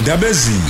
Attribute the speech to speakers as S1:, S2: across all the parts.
S1: ndabezini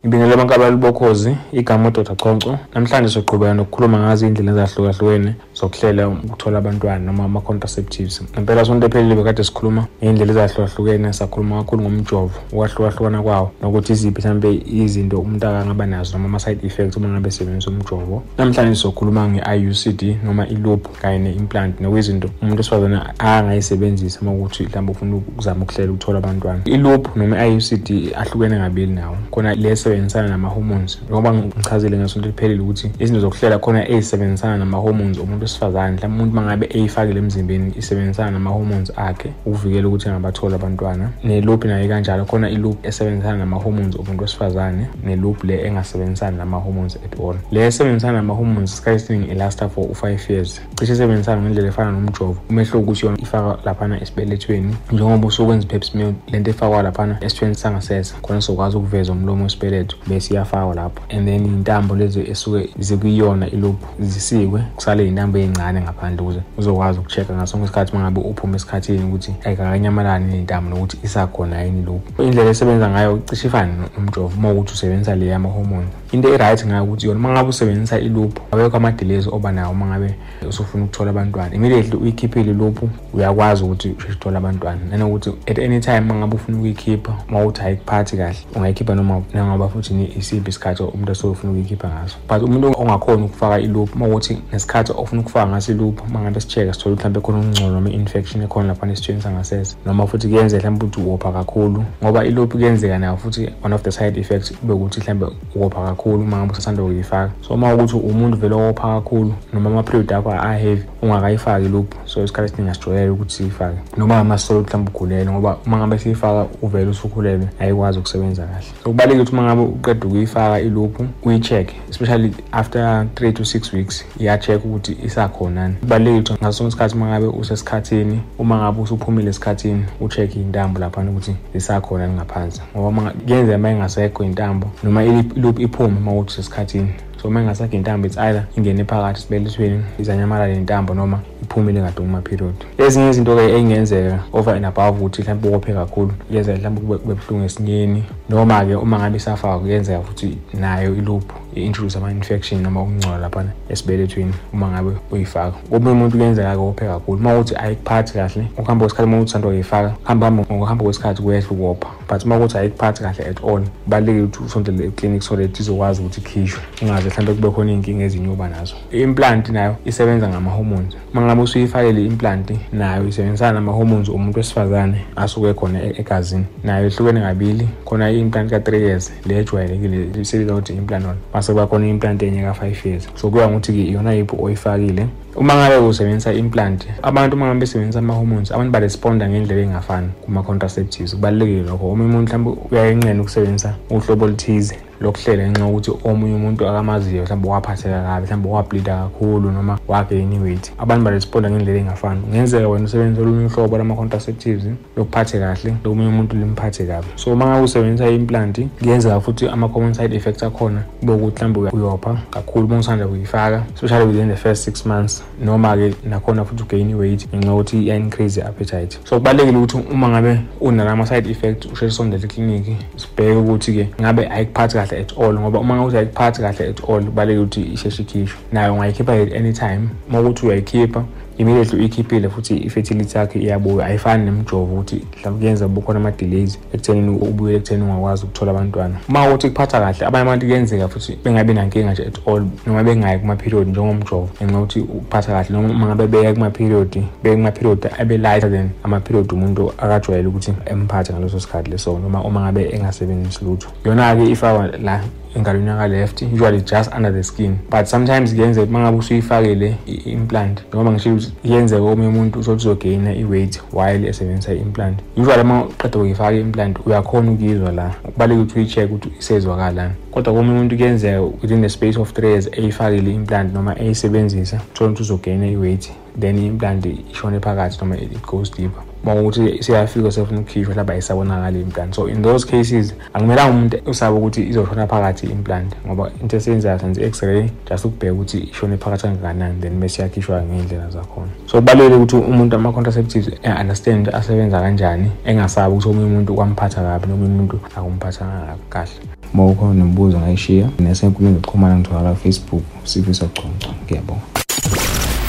S2: Ngibingelela abantu abalibokhozi igama uDr. Chonco namhlanje sizoqhubeka nokukhuluma ngazo indlela ezahlukahlukene. Zokuhlela ukuthola abantwana noma ama-contraceptives. Ngempela sonto ephelile bekade sikhuluma ngey'ndlela ezahlukahlukene sakhuluma kakhulu ngomjovo ukwahlukahlukana kwawo nokuthi iziphi mhlawumbe izinto umuntu akangaba nazo noma ama-side effects uma ngabe esebenzisa umjovo. Namhlanje sizokhuluma nge-IUCD noma i-loop kanye ne-implant nokuyizinto umuntu esifazane angayisebenzisa uma ukuthi mhlawumbe ufuna ukuzama ukuhlela ukuthola abantwana. I-loop noma i-IUCD ahlukene kabili nawo. Khona le esebenzisana nama-hormones. Njengoba ngichazile ngesonto liphelile ukuthi izinto zokuhlela khona ey'sebenzisana nama-hormones omuntu wesifazane umuntu uma ngabe eyifakile emzimbeni isebenzisana nama-hormones akhe ukuvikela ukuthi angabatholi abantwana. Ne-loop nayo kanjalo khona i-loop esebenzisana nama-hormones omuntu wesifazane ne-loop le engasebenzisani nama-hormones at all. Le esebenzisana nama-hormones isikhathi esiningi ilasta for u-five years. Cishe isebenzisana ngendlela efana nomjovo. Umehluko ukuthi yona ifaka laphana esibelethweni njengoba usukwenza i-pap smear lento efakwa laphana esithweni sangasese khona sizokwazi ukuveza umlomo wesibeletho bese iyafakwa lapho. And then iy'ntambo lezi esuke zikuyona i-loop zisikwe kusale iy'ntambo ey'ncane ngaphandle ukuze uzokwazi uku-check-a ngaso sonke isikhathi uma ngabe uphuma esikhathini ukuthi ayikakanyamalani ney'ntambo nokuthi isakhona yini loop indlela esebenza ngayo cishe ifane nomjovo uma ukuthi usebenzisa le yama-hormone. Into e-right ngayo ukuthi yona uma ngabe usebenzisa i-loop awekho ama-delays oba nawo uma ngabe usufuna ukuthola abantwana. Immediately uyikhiphile i-loop uyakwazi ukuthi usheshe uthole abantwana. Nanokuthi at any time uma ngabe ufuna ukuyikhipha uma ukuthi ayikuphathi kahle ungayikhipha noma nangoba futhi isiphi isikhathi umuntu asuke ufuna ukuyikhipha ngaso. But umuntu ongakhoni ukufaka i-loop uma ukuthi ngesikhathi ofuna ukufaka ngaso i-loop uma ngabe si-check-a sithole mhlawumbe khona ukungcola noma i-infection ekhona laphana esithweni sangasese noma futhi kuyenzeka mhlawumbe ukuthi uwopha kakhulu ngoba i-loop kuyenzeka nayo futhi one of the side effects kube ukuthi mhlawumbe uwopha kakhulu. Uma ngabe usasanda kuyifaka. So uma ukuthi umuntu vele owopha kakhulu noma ama-period akho a-heavy ungakayifaki i-loop so isikhathi esiningi asijwayele ukuthi siyifake. Noma ngamasolo mhlawumbe ugulele ngoba uma ngabe siyifaka uvele usukhulelwe ayikwazi ukusebenza kahle. So kubalulekile ukuthi uma ngabe uqeda ukuyifaka i-loop uyi-check especially after three to six weeks iya-check ukuthi isakhonani. Kubalulekile ukuthi ngaso sonke isikhathi uma ngabe usesikhathini uma ngabe usuphumile esikhathini u-check iy'ntambo laphana ukuthi zisakhona ngaphansi. Ngoba kuyenzeka uma ingasekho iy'ntambo noma i-loop iphume uma ukuthi usesikhathini so uma ingasakho intambo it's either ingene phakathi esibelethweni izanyamalala nentambo noma iphumile kade kuma-period ezinye izinto-ke ey'ngenzeka over and above ukuthi mhlawumbe uwophe kakhulu kuyenzeka mhlawumbe kube buhlungu esinyeni noma-ke uma ngabe isafaka kuyenzeka futhi nayo i-loop. I-introduce ama-infection noma ukungcola laphana esibelethweni uma ngabe uyifaka. Komunye umuntu kuyenzeka-ke wophe kakhulu. Uma ukuthi ayikuphathi kahle ukuhamba kwesikhathi uma ukuthi usanda kuyifaka hamba hamba ngokuhamba kwesikhathi kuyehla ukuwopha but uma ukuthi ayikuphathi kahle at all kubalulekile ukuthi usondele eclinic so that izokwazi ukuthi ikhishwe ungaze mhlawumbe kube khona iy'nkinga ezinye uba nazo. I-implant nayo isebenza ngama-hormones. Uma ngabe usuyifakele i-implant nayo isebenzisana nama-hormones omuntu wesifazane asuke khona egazini. Nayo ihlukene kabili. Khona i-implant ka-three years le ejwayelekile isebenza ukuthi i-implanol mase kuba khona i-implant enye ka-five years. So kuya ngokuthi-ke iyona yiphi oyifakile. Uma ngabe usebenzisa implant abantu uma ngabe besebenzisa ama-hormones abantu baresponda ngendlela engafani kuma-contraceptives. Kubalulekile lokho. Omunye umuntu mhlawumbe uyayenqena ukusebenzisa uhlobo oluthize lokuhlela ngenxa yokuthi omunye umuntu akamaziyo mhlawumbe waphatheka kabi mhlawumbe wablida kakhulu noma wagain weight abantu baresponda ngendlela engafani. Kungenzeka wena usebenzisa olunye uhlobo lama-contraceptives lokuphathe kahle lomunye umuntu limphathe kabi. So uma ngabe usebenzisa i-implant kuyenzeka futhi ama-common side effects akhona kube ukuthi mhlawumbe uyopha kakhulu uma usanda kuyifaka especially within the first six months. Noma-ke nakhona futhi ugain weight ngenxa yokuthi iya-increase i-appetite. So kubalulekile ukuthi uma ngabe unalama-side effect usheshe sondele ekliniki sibheke ukuthi-ke ngabe ayikuphathi kahle at all ngoba uma ngabe ayikuphathi kahle at all kubalulekile ukuthi isheshe ikhishwe. Nayo ungayikhipha at any time. Uma ukuthi uyayikhipha immediately uyikhiphile futhi i-fertility yakhe iyabuya ayifani nemjovo ukuthi mhlawumbe kuyenza bukhona ama-delays ekuthenini ubuyele ekuthenini ungakwazi ukuthola abantwana. Uma ukuthi kuphatha kahle abanye abantu kuyenzeka futhi bengabi nankinga nje at all noma bengayi kuma-period njengomjovo ngenxa yokuthi ukuphatha kahle noma uma ngabe beya kuma-period beye kuma-period abe-lighter than ama-period umuntu akajwayele ukuthi emphathe ngaleso sikhathi leso noma uma ngabe engasebenzisi lutho. Yona-ke ifakwa la engalweni yaka-left usually just under the skin. But sometimes kuyenzeka uma ngabe usuyifakele i-implant noma ngisho ukuthi kuyenzeka omunye umuntu usothi uzogeyina i-weight while esebenzisa i-implant. Usually uma uqeda kuyifaka i-implant uyakhona ukuyizwa la. Kubalulekile ukuthi uyi-check ukuthi isezwakalani kodwa komunye umuntu kuyenzeka within the space of three years eyifakile i-implant noma eyisebenzisa uthole ukuthi uzogeyina i-weight then i-implant ishone phakathi noma it goes deeper. Uma ukuthi siyafika sefuna ukukhishwa hlaba ayisabonakali implant. So in those cases akumelanga umuntu usabe ukuthi izoshona phakathi implant ngoba into esiyenzayo senze i-x-ray just ukubheka ukuthi ishone phakathi kangakanani then bese yakhishwa ngey'ndlela zakhona. So kubalulekile ukuthi umuntu ama-contraceptives e-understand asebenza kanjani engasabi ukuthi omunye umuntu kwamphatha kabi nomunye umuntu akumphathanga kahle. Uma ukhona nemibuzo ngayishiya nesenkulumo zokuxhumana ngitholakala facebook sifisa choncho ngiyabonga.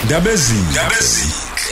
S1: Ndabezini.